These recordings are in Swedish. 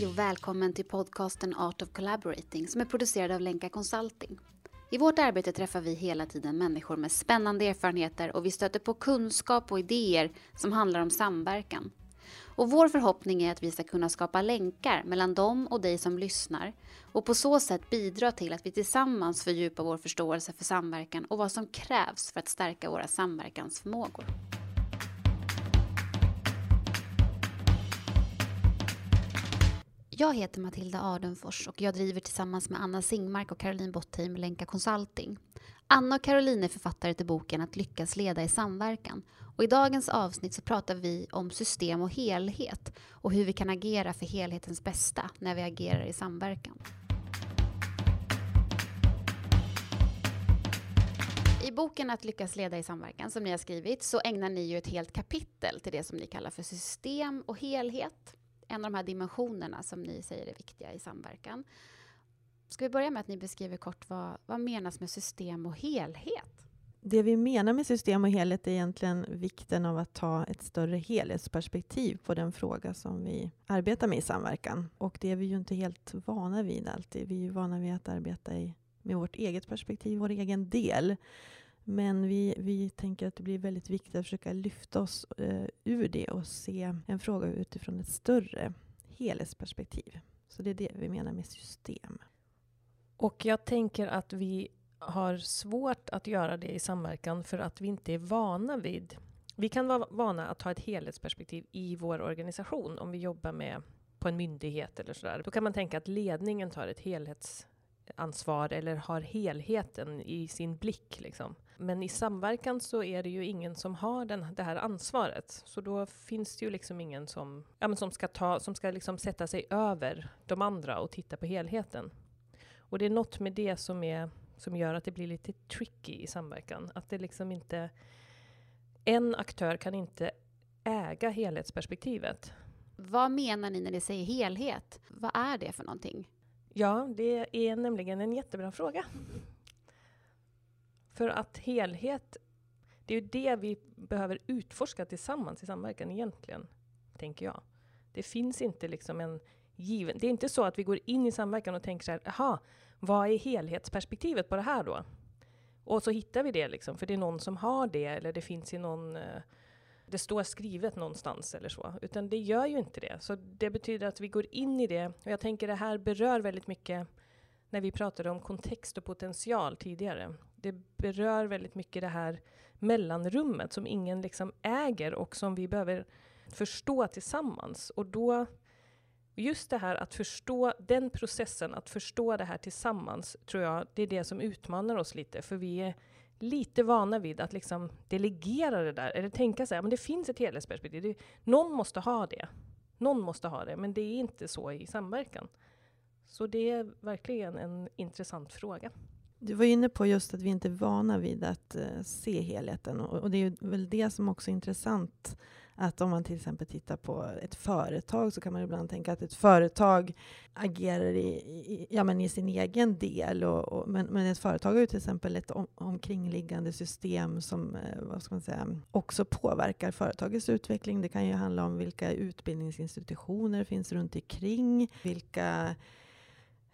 Hej och välkommen till podcasten Art of Collaborating som är producerad av Lenka Consulting. I vårt arbete träffar vi hela tiden människor med spännande erfarenheter och vi stöter på kunskap och idéer som handlar om samverkan. Och vår förhoppning är att vi ska kunna skapa länkar mellan dem och dig som lyssnar och på så sätt bidra till att vi tillsammans fördjupar vår förståelse för samverkan och vad som krävs för att stärka våra samverkansförmågor. Jag heter Matilda Ardenfors och jag driver tillsammans med Anna Singmark och Caroline Bottheim Lenka Consulting. Anna och Caroline är författare till boken Att lyckas leda i samverkan. Och I dagens avsnitt så pratar vi om system och helhet och hur vi kan agera för helhetens bästa när vi agerar i samverkan. I boken Att lyckas leda i samverkan som ni har skrivit så ägnar ni ju ett helt kapitel till det som ni kallar för system och helhet en av de här dimensionerna som ni säger är viktiga i samverkan. Ska vi börja med att ni beskriver kort vad, vad menas med system och helhet? Det vi menar med system och helhet är egentligen vikten av att ta ett större helhetsperspektiv på den fråga som vi arbetar med i samverkan. Och det är vi ju inte helt vana vid alltid. Vi är ju vana vid att arbeta i, med vårt eget perspektiv, vår egen del. Men vi, vi tänker att det blir väldigt viktigt att försöka lyfta oss eh, ur det och se en fråga utifrån ett större helhetsperspektiv. Så det är det vi menar med system. Och jag tänker att vi har svårt att göra det i samverkan för att vi inte är vana vid... Vi kan vara vana att ha ett helhetsperspektiv i vår organisation om vi jobbar med på en myndighet eller sådär. Då kan man tänka att ledningen tar ett helhetsansvar eller har helheten i sin blick. Liksom. Men i samverkan så är det ju ingen som har den, det här ansvaret. Så då finns det ju liksom ingen som, ja, men som ska, ta, som ska liksom sätta sig över de andra och titta på helheten. Och det är något med det som, är, som gör att det blir lite tricky i samverkan. Att det liksom inte... En aktör kan inte äga helhetsperspektivet. Vad menar ni när ni säger helhet? Vad är det för någonting? Ja, det är nämligen en jättebra fråga. För att helhet, det är ju det vi behöver utforska tillsammans i samverkan egentligen, tänker jag. Det finns inte liksom en given... Det är inte så att vi går in i samverkan och tänker så här, jaha, vad är helhetsperspektivet på det här då? Och så hittar vi det liksom, för det är någon som har det, eller det finns i någon... Eh, det står skrivet någonstans eller så. Utan det gör ju inte det. Så det betyder att vi går in i det. Och jag tänker det här berör väldigt mycket när vi pratade om kontext och potential tidigare det berör väldigt mycket det här mellanrummet som ingen liksom äger och som vi behöver förstå tillsammans. Och då, just det här att förstå den processen, att förstå det här tillsammans, tror jag, det är det som utmanar oss lite. För vi är lite vana vid att liksom delegera det där, eller tänka så här, men det finns ett helhetsperspektiv. Det, någon måste ha det. Någon måste ha det, men det är inte så i samverkan. Så det är verkligen en intressant fråga. Du var inne på just att vi inte är vana vid att uh, se helheten. Och, och, det är väl det som också är intressant. Att om man till exempel tittar på ett företag så kan man ibland tänka att ett företag agerar i, i ja, men i sin egen del. Och, och, men, men ett företag har ju till exempel ett om, omkringliggande system som eh, vad ska man säga, också påverkar företagets utveckling. Det kan ju handla om vilka utbildningsinstitutioner finns runt omkring, vilka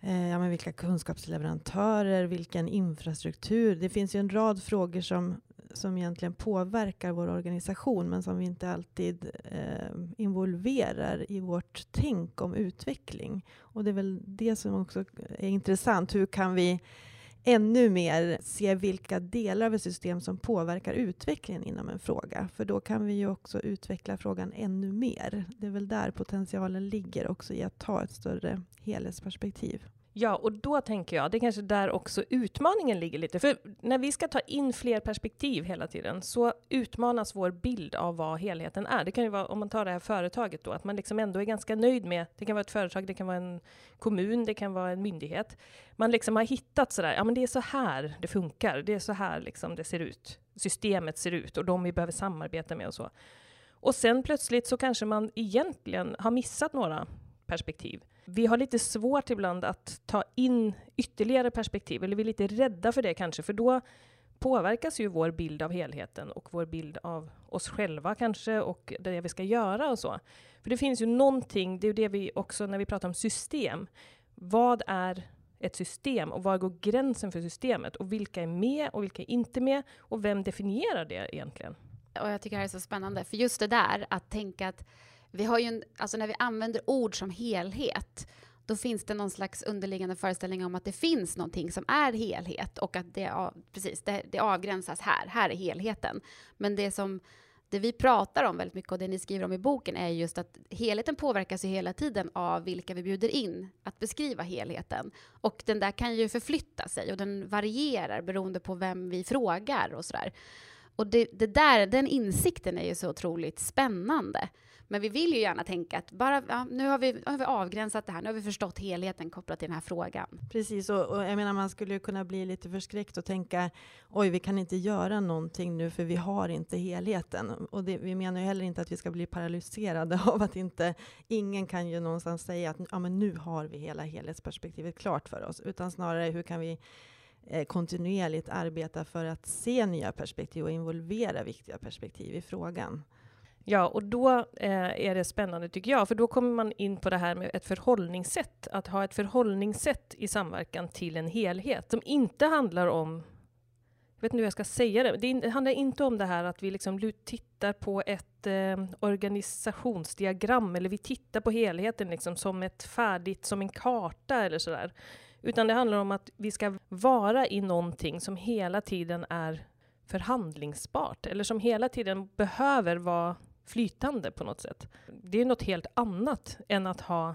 Eh, ja, men vilka kunskapsleverantörer, vilken infrastruktur. Det finns ju en rad frågor som, som egentligen påverkar vår organisation men som vi inte alltid eh, involverar i vårt tänk om utveckling. Och det är väl det som också är intressant. Hur kan vi ännu mer se vilka delar av ett system som påverkar utvecklingen inom en fråga. För då kan vi ju också utveckla frågan ännu mer. Det är väl där potentialen ligger också i att ta ett större helhetsperspektiv. Ja, och då tänker jag, det är kanske där också utmaningen ligger lite. För när vi ska ta in fler perspektiv hela tiden så utmanas vår bild av vad helheten är. Det kan ju vara, om man tar det här företaget då, att man liksom ändå är ganska nöjd med, det kan vara ett företag, det kan vara en kommun, det kan vara en myndighet. Man liksom har hittat sådär, ja men det är så här det funkar, det är så här liksom det ser ut. Systemet ser ut och de vi behöver samarbeta med och så. Och sen plötsligt så kanske man egentligen har missat några perspektiv. Vi har lite svårt ibland att ta in ytterligare perspektiv, eller vi är lite rädda för det kanske, för då påverkas ju vår bild av helheten och vår bild av oss själva kanske och det vi ska göra och så. För det finns ju någonting, det är ju det vi också när vi pratar om system. Vad är ett system och var går gränsen för systemet? Och vilka är med och vilka är inte med? Och vem definierar det egentligen? Och jag tycker det här är så spännande, för just det där att tänka att vi har ju en, alltså när vi använder ord som helhet, då finns det någon slags underliggande föreställning om att det finns någonting som är helhet och att det, precis, det, det avgränsas här, här är helheten. Men det som det vi pratar om väldigt mycket och det ni skriver om i boken är just att helheten påverkas ju hela tiden av vilka vi bjuder in att beskriva helheten. Och den där kan ju förflytta sig och den varierar beroende på vem vi frågar och sådär. Och det, det där, den insikten är ju så otroligt spännande. Men vi vill ju gärna tänka att bara, ja, nu har vi, har vi avgränsat det här, nu har vi förstått helheten kopplat till den här frågan. Precis, och, och jag menar man skulle ju kunna bli lite förskräckt och tänka oj, vi kan inte göra någonting nu för vi har inte helheten. Och det, vi menar ju heller inte att vi ska bli paralyserade av att inte, ingen kan ju någonstans säga att ja, men nu har vi hela helhetsperspektivet klart för oss, utan snarare hur kan vi Eh, kontinuerligt arbeta för att se nya perspektiv och involvera viktiga perspektiv i frågan. Ja, och då eh, är det spännande tycker jag, för då kommer man in på det här med ett förhållningssätt. Att ha ett förhållningssätt i samverkan till en helhet som inte handlar om jag vet inte hur jag ska säga det. Det handlar inte om det här att vi liksom tittar på ett eh, organisationsdiagram eller vi tittar på helheten liksom som ett färdigt, som en karta eller sådär. Utan det handlar om att vi ska vara i någonting som hela tiden är förhandlingsbart eller som hela tiden behöver vara flytande på något sätt. Det är något helt annat än att ha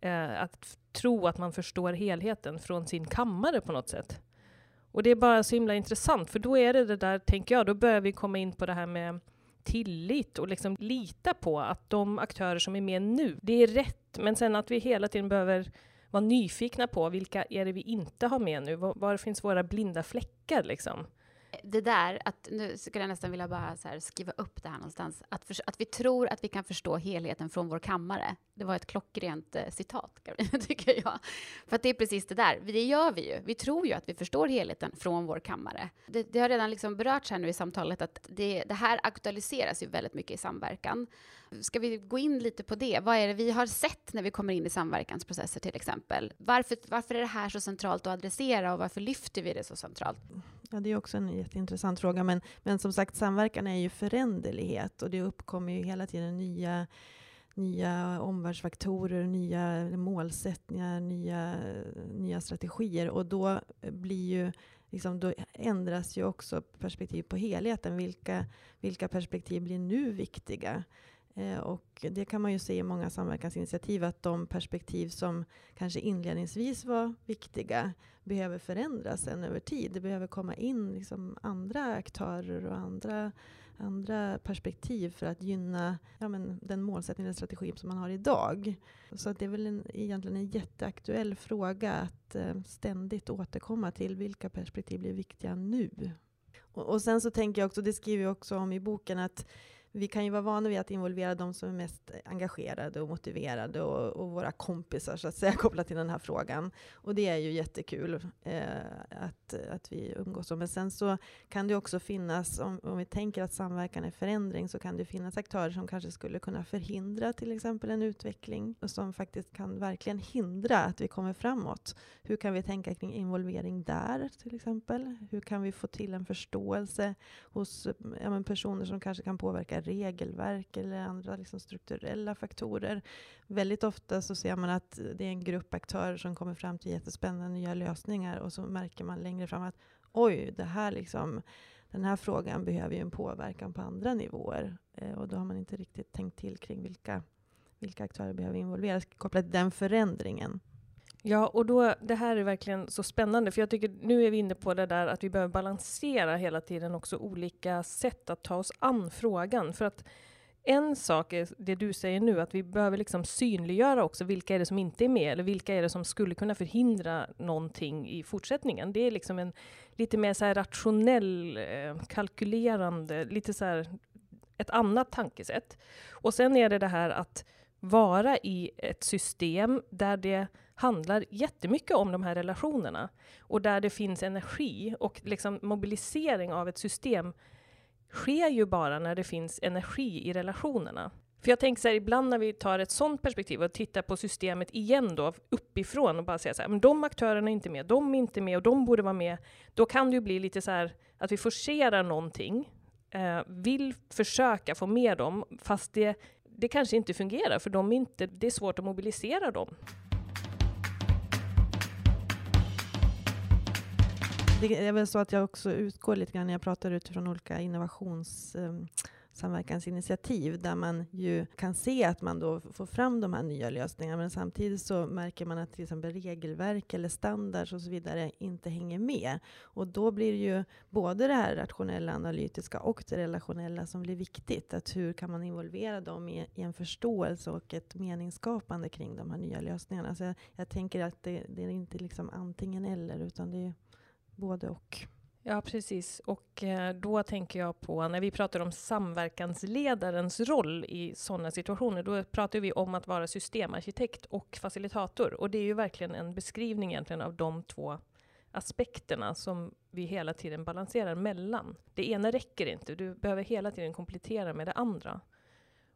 eh, att tro att man förstår helheten från sin kammare på något sätt. Och det är bara så himla intressant, för då är det det där, tänker jag, då börjar vi komma in på det här med tillit och liksom lita på att de aktörer som är med nu, det är rätt, men sen att vi hela tiden behöver vara nyfikna på vilka är det vi inte har med nu? Var, var finns våra blinda fläckar liksom? Det där, att nu skulle jag nästan vilja bara så skriva upp det här någonstans, att, för, att vi tror att vi kan förstå helheten från vår kammare. Det var ett klockrent eh, citat, tycker jag. För att det är precis det där, det gör vi ju. Vi tror ju att vi förstår helheten från vår kammare. Det, det har redan liksom berörts här nu i samtalet att det, det här aktualiseras ju väldigt mycket i samverkan. Ska vi gå in lite på det? Vad är det vi har sett när vi kommer in i samverkansprocesser till exempel? Varför, varför är det här så centralt att adressera och varför lyfter vi det så centralt? Ja, det är också en jätteintressant fråga. Men, men som sagt, samverkan är ju föränderlighet och det uppkommer ju hela tiden nya nya omvärldsfaktorer, nya målsättningar, nya, nya strategier. Och då, blir ju, liksom, då ändras ju också perspektiv på helheten. Vilka, vilka perspektiv blir nu viktiga? Eh, och det kan man ju se i många samverkansinitiativ att de perspektiv som kanske inledningsvis var viktiga behöver förändras sen över tid. Det behöver komma in liksom andra aktörer och andra, andra perspektiv för att gynna ja, men den målsättning och strategi som man har idag. Så det är väl en, egentligen en jätteaktuell fråga att eh, ständigt återkomma till vilka perspektiv blir viktiga nu. Och, och sen så tänker jag också, det skriver jag också om i boken, att vi kan ju vara vana vid att involvera de som är mest engagerade och motiverade och, och våra kompisar så att säga kopplat till den här frågan. Och det är ju jättekul eh, att, att vi umgås. Men sen så kan det också finnas, om, om vi tänker att samverkan är förändring, så kan det finnas aktörer som kanske skulle kunna förhindra till exempel en utveckling och som faktiskt kan verkligen hindra att vi kommer framåt. Hur kan vi tänka kring involvering där till exempel? Hur kan vi få till en förståelse hos ja, personer som kanske kan påverka regelverk eller andra liksom strukturella faktorer. Väldigt ofta så ser man att det är en grupp aktörer som kommer fram till jättespännande nya lösningar och så märker man längre fram att oj, det här liksom, den här frågan behöver ju en påverkan på andra nivåer. Eh, och då har man inte riktigt tänkt till kring vilka, vilka aktörer behöver involveras kopplat till den förändringen. Ja, och då, det här är verkligen så spännande, för jag tycker nu är vi inne på det där att vi behöver balansera hela tiden också olika sätt att ta oss an frågan. För att en sak är det du säger nu, att vi behöver liksom synliggöra också vilka är det som inte är med, eller vilka är det som skulle kunna förhindra någonting i fortsättningen. Det är liksom en lite mer så rationell, eh, kalkylerande, lite så här ett annat tankesätt. Och sen är det det här att vara i ett system där det handlar jättemycket om de här relationerna och där det finns energi och liksom mobilisering av ett system sker ju bara när det finns energi i relationerna. För jag tänker så här, ibland när vi tar ett sånt perspektiv och tittar på systemet igen då, uppifrån och bara säger så här, men de aktörerna är inte med, de är inte med och de borde vara med. Då kan det ju bli lite så här att vi forcerar någonting, eh, vill försöka få med dem, fast det, det kanske inte fungerar, för de inte, det är svårt att mobilisera dem. Det är väl så att jag också utgår lite grann när jag pratar utifrån olika innovations ehm, samverkansinitiativ där man ju kan se att man då får fram de här nya lösningarna men samtidigt så märker man att till exempel regelverk eller standards och så vidare inte hänger med. Och då blir det ju både det här rationella, analytiska och det relationella som blir viktigt. Att hur kan man involvera dem i, i en förståelse och ett meningsskapande kring de här nya lösningarna. Så jag, jag tänker att det, det är inte liksom antingen eller utan det är både och. Ja, precis. Och eh, då tänker jag på, när vi pratar om samverkansledarens roll i sådana situationer, då pratar vi om att vara systemarkitekt och facilitator. Och det är ju verkligen en beskrivning egentligen av de två aspekterna som vi hela tiden balanserar mellan. Det ena räcker inte, du behöver hela tiden komplettera med det andra.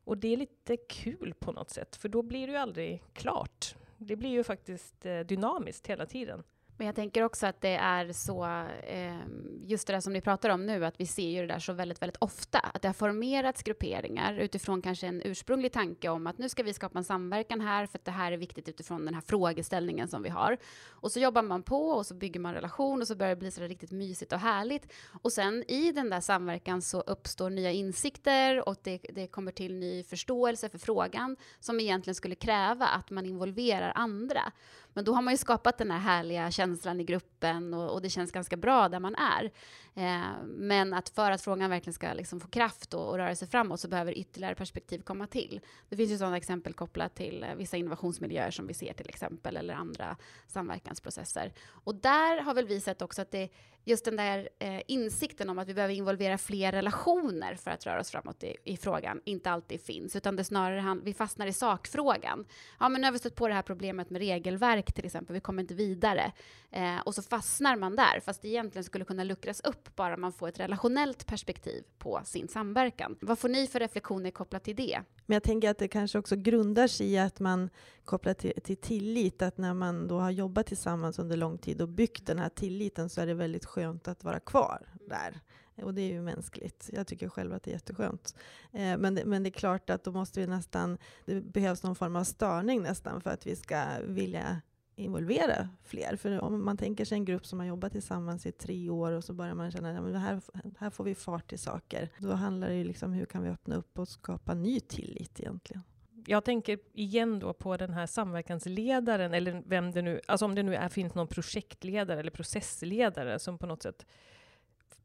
Och det är lite kul på något sätt, för då blir det ju aldrig klart. Det blir ju faktiskt eh, dynamiskt hela tiden. Men jag tänker också att det är så, eh, just det där som ni pratar om nu, att vi ser ju det där så väldigt, väldigt ofta, att det har formerats grupperingar utifrån kanske en ursprunglig tanke om att nu ska vi skapa en samverkan här, för att det här är viktigt utifrån den här frågeställningen som vi har. Och så jobbar man på och så bygger man relation och så börjar det bli så där riktigt mysigt och härligt. Och sen i den där samverkan så uppstår nya insikter och det, det kommer till ny förståelse för frågan som egentligen skulle kräva att man involverar andra. Men då har man ju skapat den här härliga känslan i gruppen och, och det känns ganska bra där man är. Eh, men att för att frågan verkligen ska liksom få kraft och, och, röra sig framåt så behöver ytterligare perspektiv komma till. Det finns ju sådana exempel kopplat till eh, vissa innovationsmiljöer som vi ser till exempel, eller andra samverkansprocesser. Och där har väl vi sett också att det just den där eh, insikten om att vi behöver involvera fler relationer för att röra oss framåt i, i frågan inte alltid finns, utan det snarare han, vi fastnar i sakfrågan. Ja, men nu har vi stött på det här problemet med regelverk till exempel, vi kommer inte vidare. Eh, och så fastnar man där, fast det egentligen skulle kunna luckras upp bara man får ett relationellt perspektiv på sin samverkan. Vad får ni för reflektioner kopplat till det? Men jag tänker att det kanske också grundar sig i att man kopplar till, till tillit, att när man då har jobbat tillsammans under lång tid och byggt den här tilliten så är det väldigt skönt att vara kvar där. Och det är ju mänskligt. Jag tycker själv att det är jätteskönt. Eh, men, det, men det är klart att då måste vi nästan, det behövs någon form av störning nästan för att vi ska vilja involvera fler. För om man tänker sig en grupp som har jobbat tillsammans i tre år och så börjar man känna att här, här får vi fart i saker. Då handlar det ju liksom hur kan vi öppna upp och skapa ny tillit egentligen. Jag tänker igen då på den här samverkansledaren, eller vem det nu, alltså om det nu är, finns någon projektledare eller processledare som på något sätt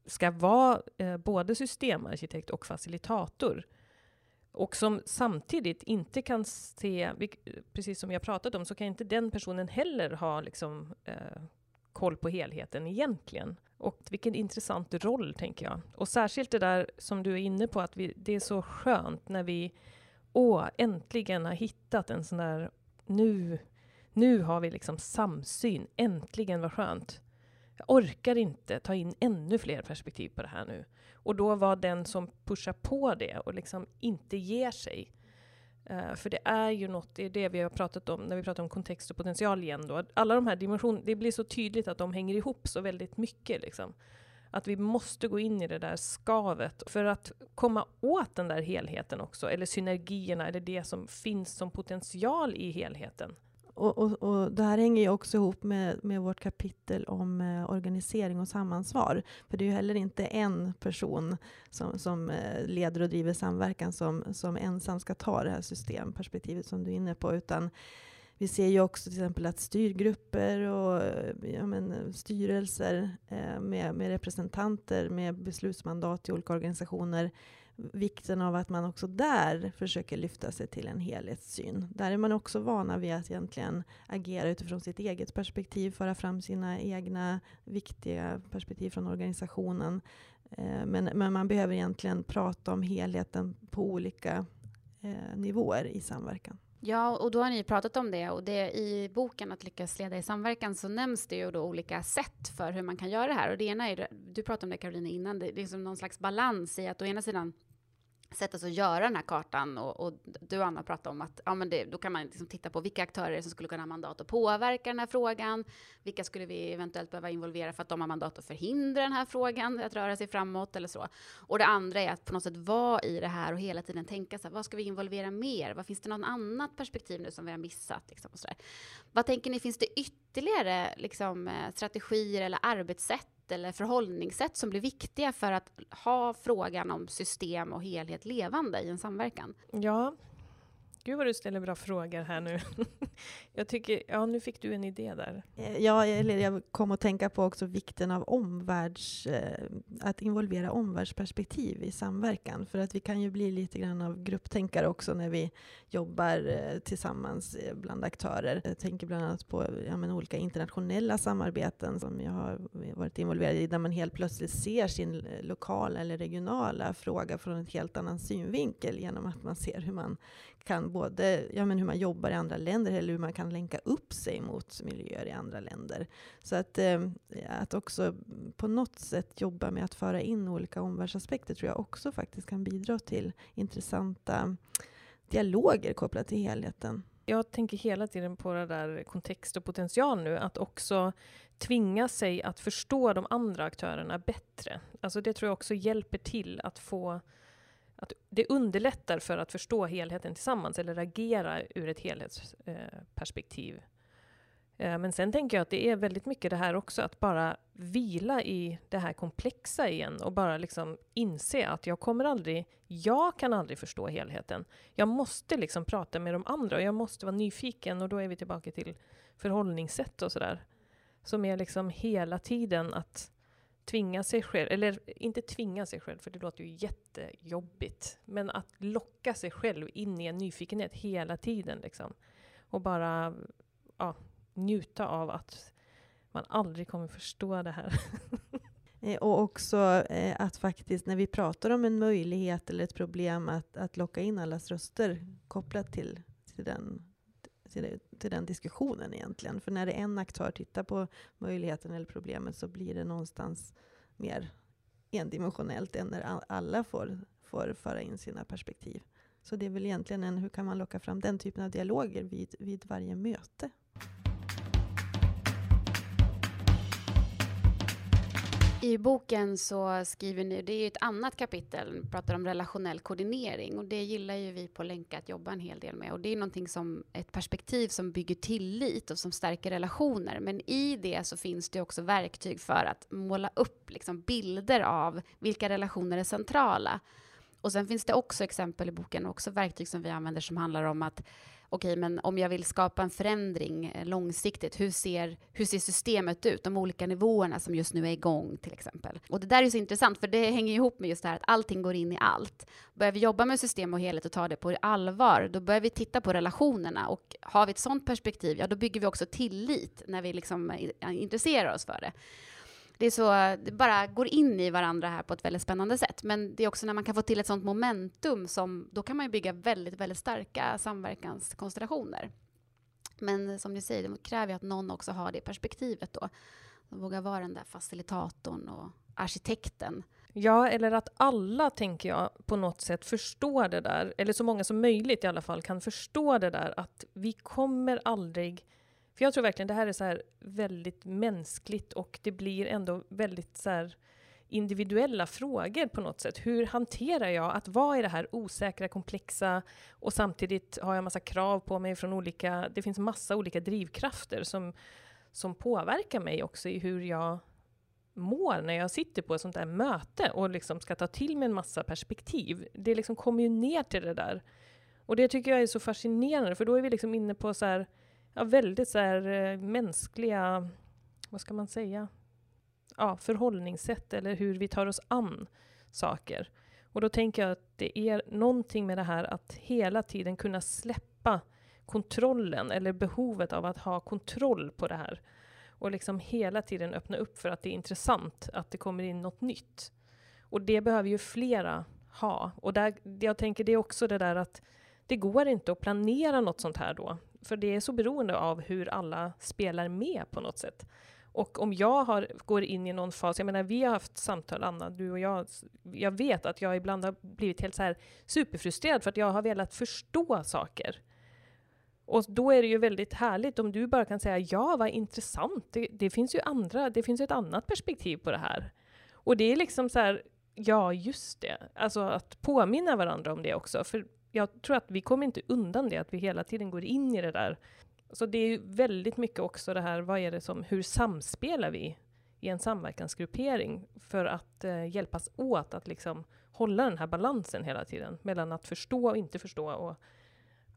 ska vara eh, både systemarkitekt och facilitator och som samtidigt inte kan se, precis som jag pratat om, så kan inte den personen heller ha liksom, eh, koll på helheten egentligen. Och vilken intressant roll, tänker jag. Och särskilt det där som du är inne på, att vi, det är så skönt när vi åh, äntligen har hittat en sån där, nu, nu har vi liksom samsyn, äntligen vad skönt. Jag orkar inte ta in ännu fler perspektiv på det här nu. Och då var den som pushar på det och liksom inte ger sig. Uh, för det är ju något, det är det vi har pratat om när vi pratar om kontext och potential igen då. Alla de här dimensionerna, det blir så tydligt att de hänger ihop så väldigt mycket liksom. Att vi måste gå in i det där skavet för att komma åt den där helheten också, eller synergierna, eller det som finns som potential i helheten. Och, och, och, det här hänger ju också ihop med, med vårt kapitel om eh, organisering och samansvar. För det är ju heller inte en person som, som eh, leder och driver samverkan som, som ensam ska ta det här systemperspektivet som du är inne på, utan vi ser ju också till exempel att styrgrupper och eh, ja, men, styrelser eh, med, med representanter med beslutsmandat i olika organisationer vikten av att man också där försöker lyfta sig till en helhetssyn. Där är man också vana vid att egentligen agera utifrån sitt eget perspektiv, föra fram sina egna viktiga perspektiv från organisationen. Eh, men, men man behöver egentligen prata om helheten på olika eh, nivåer i samverkan. Ja, och då har ni pratat om det och det i boken Att lyckas leda i samverkan så nämns det ju då olika sätt för hur man kan göra det här. Och det ena är, du pratade om det Karolina innan, det är liksom någon slags balans i att å ena sidan sätt att göra den här kartan och, och du Anna pratade om att ja, men det, då kan man liksom titta på vilka aktörer som skulle kunna ha mandat att påverka den här frågan. Vilka skulle vi eventuellt behöva involvera för att de har mandat att förhindra den här frågan att röra sig framåt eller så. Och det andra är att på något sätt vara i det här och hela tiden tänka så här, vad ska vi involvera mer? Vad finns det något annat perspektiv nu som vi har missat? Liksom, och så där. Vad tänker ni, finns det ytterligare liksom, eh, strategier eller arbetssätt eller förhållningssätt som blir viktiga för att ha frågan om system och helhet levande i en samverkan? Ja, Gud vad du ställer bra frågor här nu. jag tycker, ja nu fick du en idé där. Eh, ja, eller jag kom att tänka på också vikten av omvärlds, eh, att involvera omvärldsperspektiv i samverkan. För att vi kan ju bli lite grann av grupptänkare också när vi jobbar eh, tillsammans bland aktörer. Jag tänker bland annat på ja, men, olika internationella samarbeten som jag har varit involverad i, där man helt plötsligt ser sin lokala eller regionala fråga från en helt annan synvinkel genom att man ser hur man kan både ja, men hur man jobbar i andra länder eller hur man kan länka upp sig mot miljöer i andra länder. Så att, eh, att också på något sätt jobba med att föra in olika omvärldsaspekter tror jag också faktiskt kan bidra till intressanta dialoger kopplat till helheten. Jag tänker hela tiden på det där kontext och potential nu, att också tvinga sig att förstå de andra aktörerna bättre. Alltså det tror jag också hjälper till att få att det underlättar för att förstå helheten tillsammans eller agera ur ett helhetsperspektiv. Eh, men sen tänker jag att det är väldigt mycket det här också, att bara vila i det här komplexa igen och bara liksom inse att jag kommer aldrig, jag kan aldrig förstå helheten. Jag måste liksom prata med de andra och jag måste vara nyfiken och då är vi tillbaka till förhållningssätt och sådär. Som är liksom hela tiden att tvinga sig själv, eller inte tvinga sig själv, för det låter ju jättejobbigt, men att locka sig själv in i en nyfikenhet hela tiden. Liksom. Och bara ja, njuta av att man aldrig kommer förstå det här. Eh, och också eh, att faktiskt när vi pratar om en möjlighet eller ett problem att, att locka in allas röster kopplat till, till den till, till den diskussionen egentligen. För när det är en aktör tittar på möjligheten eller problemet så blir det någonstans mer endimensionellt än när alla får, får föra in sina perspektiv. Så det är väl egentligen en, hur kan man locka fram den typen av dialoger vid, vid varje möte? I boken så skriver ni, det är ju ett annat kapitel, ni pratar om relationell koordinering och det gillar ju vi på Länka att jobba en hel del med och det är någonting som ett perspektiv som bygger tillit och som stärker relationer. Men i det så finns det också verktyg för att måla upp liksom bilder av vilka relationer är centrala. Och sen finns det också exempel i boken, också verktyg som vi använder som handlar om att okej, men om jag vill skapa en förändring eh, långsiktigt, hur ser, hur ser systemet ut? De olika nivåerna som just nu är igång till exempel. Och det där är så intressant, för det hänger ihop med just det här att allting går in i allt. Börjar vi jobba med system och helhet och ta det på allvar, då börjar vi titta på relationerna och har vi ett sådant perspektiv, ja, då bygger vi också tillit när vi liksom eh, intresserar oss för det det är så, det bara går in i varandra här på ett väldigt spännande sätt. Men det är också när man kan få till ett sånt momentum som, då kan man ju bygga väldigt, väldigt starka samverkanskonstellationer. Men som ni säger, det kräver ju att någon också har det perspektivet då. De vågar vara den där facilitatorn och arkitekten. Ja, eller att alla, tänker jag, på något sätt förstår det där, eller så många som möjligt i alla fall kan förstå det där att vi kommer aldrig för jag tror verkligen det här är så här väldigt mänskligt och det blir ändå väldigt så här individuella frågor på något sätt. Hur hanterar jag att vara i det här osäkra, komplexa och samtidigt har jag massa krav på mig från olika, det finns massa olika drivkrafter som, som påverkar mig också i hur jag mår när jag sitter på ett sånt där möte och liksom ska ta till mig en massa perspektiv. Det liksom kommer ju ner till det där. Och det tycker jag är så fascinerande, för då är vi liksom inne på så här, ja, väldigt så här, eh, mänskliga, vad ska man säga, ja, förhållningssätt eller hur vi tar oss an saker. Och då tänker jag att det är någonting med det här att hela tiden kunna släppa kontrollen eller behovet av att ha kontroll på det här. Och liksom hela tiden öppna upp för att det är intressant, att det kommer in något nytt. Och det behöver ju flera ha. Och där, jag tänker det är också det där att det går inte att planera något sånt här då, för det är så beroende av hur alla spelar med på något sätt. Och om jag har, går in i någon fas, jag menar vi har haft samtal Anna, du och jag, jag vet att jag ibland har blivit helt så här superfrustrerad för att jag har velat förstå saker. Och då är det ju väldigt härligt om du bara kan säga ja, vad intressant, det, det finns ju andra, det finns ju ett annat perspektiv på det här. Och det är liksom så här, ja just det, alltså att påminna varandra om det också, för jag tror att vi kommer inte undan det, att vi hela tiden går in i det där så det är väldigt mycket också det här, vad är det som, hur samspelar vi i en samverkansgruppering för att eh, hjälpas åt att liksom hålla den här balansen hela tiden mellan att förstå och inte förstå och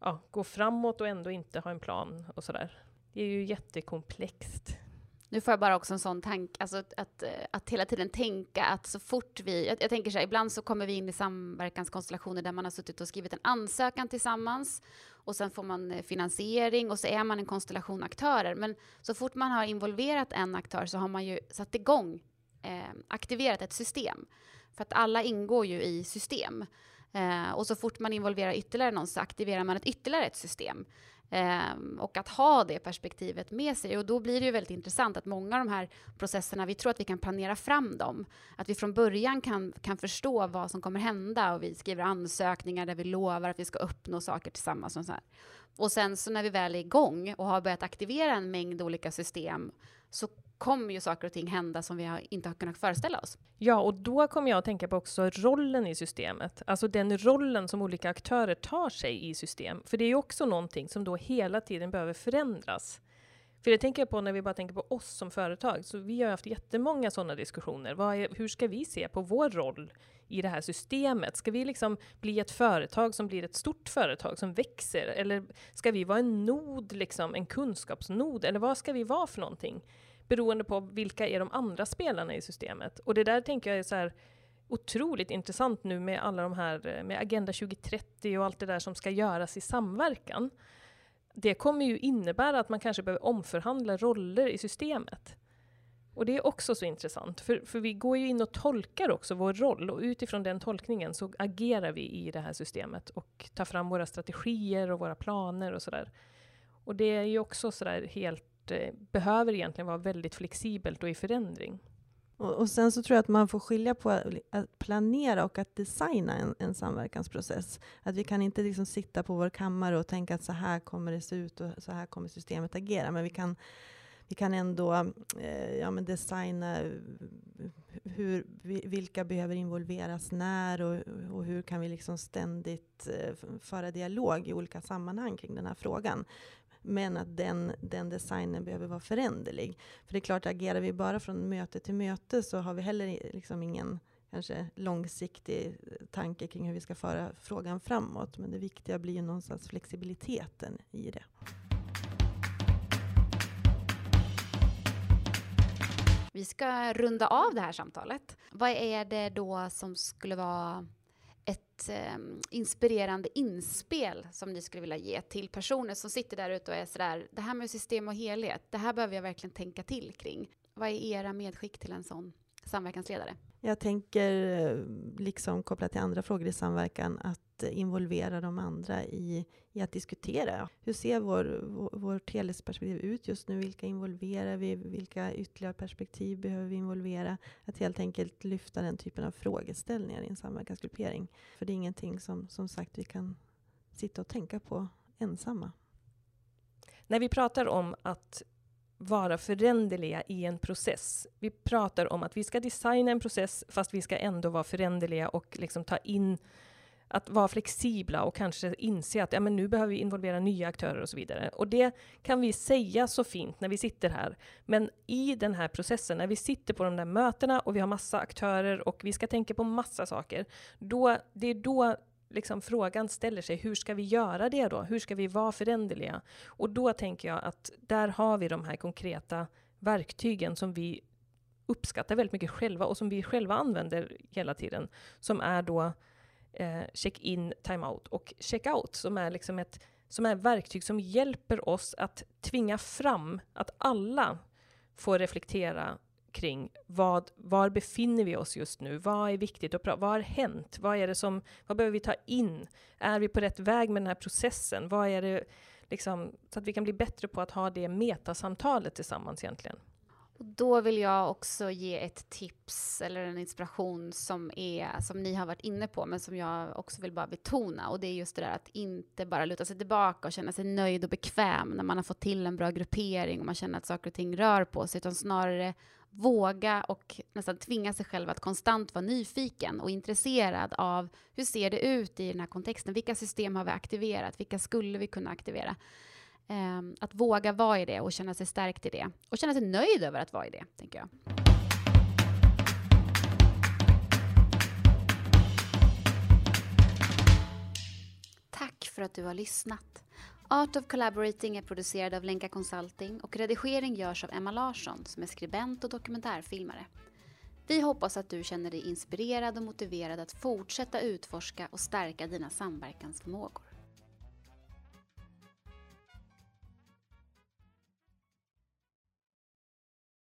ja, gå framåt och ändå inte ha en plan och sådär. Det är ju jättekomplext. Nu får jag bara också en sån tanke, alltså att, att, eh, att, hela tiden tänka att så fort vi, jag, jag, tänker så här, ibland så kommer vi in i samverkanskonstellationer där man har suttit och skrivit en ansökan tillsammans och sen får man eh, finansiering och så är man en konstellation aktörer. Men så fort man har involverat en aktör så har man ju satt igång, eh, aktiverat ett system. För att alla ingår ju i system. Eh, och så fort man involverar ytterligare någon så aktiverar man ett ytterligare ett system. Eh, och att ha det perspektivet med sig. Och då blir det ju väldigt intressant att många av de här processerna, vi tror att vi kan planera fram dem. Att vi från början kan, kan förstå vad som kommer hända och vi skriver ansökningar där vi lovar att vi ska uppnå saker tillsammans. Och, så här. och sen så när vi väl är igång och har börjat aktivera en mängd olika system så kommer ju saker och ting hända som vi har, inte har kunnat föreställa oss. Ja, och då kommer jag att tänka på också rollen i systemet. Alltså den rollen som olika aktörer tar sig i system. För det är ju också någonting som då hela tiden behöver förändras. För det tänker jag på när vi bara tänker på oss som företag. Så vi har haft jättemånga sådana diskussioner. Är, hur ska vi se på vår roll i det här systemet? Ska vi liksom bli ett företag som blir ett stort företag som växer? Eller ska vi vara en nod, liksom, en kunskapsnod? Eller vad ska vi vara för någonting? Beroende på vilka är de andra spelarna i systemet. Och det där tänker jag är så här otroligt intressant nu med alla de här, eh, med Agenda 2030 och allt det där som ska göras i samverkan. Det kommer ju innebära att man kanske behöver omförhandla roller i systemet. Och det är också så intressant, för, för vi går ju in och tolkar också vår roll och utifrån den tolkningen så agerar vi i det här systemet och tar fram våra strategier och våra planer och sådär. Och det är ju också sådär helt Eh, behöver egentligen vara väldigt flexibelt och i förändring. Och, och, sen så tror jag att man får skilja på att planera och att designa en, en samverkansprocess. Att vi kan inte liksom sitta på vår kammare och tänka att så här kommer det se ut och så här kommer systemet agera. Men vi kan, vi kan ändå eh, ja, men designa eh, hur, vilka behöver involveras när och, och hur kan vi liksom ständigt eh, föra dialog i olika sammanhang kring den här frågan. Men att den, den designen behöver vara föränderlig. För det är klart, agerar vi bara från möte till möte så har vi heller liksom ingen kanske långsiktig tanke kring hur vi ska föra frågan framåt. Men det viktiga blir ju någonstans flexibiliteten i det. Vi ska runda av det här samtalet. Vad är det då som skulle vara ett eh, inspirerande inspel som ni skulle vilja ge till personer som sitter där ute och är sådär, det här med system och helhet, det här behöver jag verkligen tänka till kring. Vad är era medskick till en sån samverkansledare? Jag tänker, eh, liksom kopplat till andra frågor i samverkan, att involvera de andra i, i att diskutera. Hur ser vår, vår, vårt helhetsperspektiv ut just nu? Vilka involverar vi? Vilka ytterligare perspektiv behöver vi involvera? Att helt enkelt lyfta den typen av frågeställningar i en samverkansgruppering. För det är ingenting som, som sagt, vi kan sitta och tänka på ensamma. När vi pratar om att vara föränderliga i en process. Vi pratar om att vi ska designa en process fast vi ska ändå vara föränderliga och liksom ta in att vara flexibla och kanske inse att ja, men nu behöver vi involvera nya aktörer och så vidare. Och det kan vi säga så fint när vi sitter här. Men i den här processen, när vi sitter på de där mötena och vi har massa aktörer och vi ska tänka på massa saker, då, det är då liksom frågan ställer sig, hur ska vi göra det då? Hur ska vi vara föränderliga? Och då tänker jag att där har vi de här konkreta verktygen som vi uppskattar väldigt mycket själva och som vi själva använder hela tiden. Som är då eh, check-in, time-out och check-out som är liksom ett som är verktyg som hjälper oss att tvinga fram att alla får reflektera kring vad, var befinner vi oss just nu? Vad är viktigt att prata Vad har hänt? Vad är det som, vad behöver vi ta in? Är vi på rätt väg med den här processen? Vad är det, liksom, så att vi kan bli bättre på att ha det metasamtalet tillsammans egentligen. Och då vill jag också ge ett tips eller en inspiration som, är, som ni har varit inne på, men som jag också vill bara betona. Och det är just det där att inte bara luta sig tillbaka och känna sig nöjd och bekväm när man har fått till en bra gruppering och man känner att saker och ting rör på sig, utan snarare våga och nästan tvinga sig själv att konstant vara nyfiken och intresserad av hur ser det ut i den här kontexten? Vilka system har vi aktiverat? Vilka skulle vi kunna aktivera? Um, att våga vara i det och känna sig stärkt i det. Och känna sig nöjd över att vara i det, tänker jag. Tack för att du har lyssnat. Art of Collaborating är producerad av Lenka Consulting och redigering görs av Emma Larsson som är skribent och dokumentärfilmare. Vi hoppas att du känner dig inspirerad och motiverad att fortsätta utforska och stärka dina samverkansförmågor.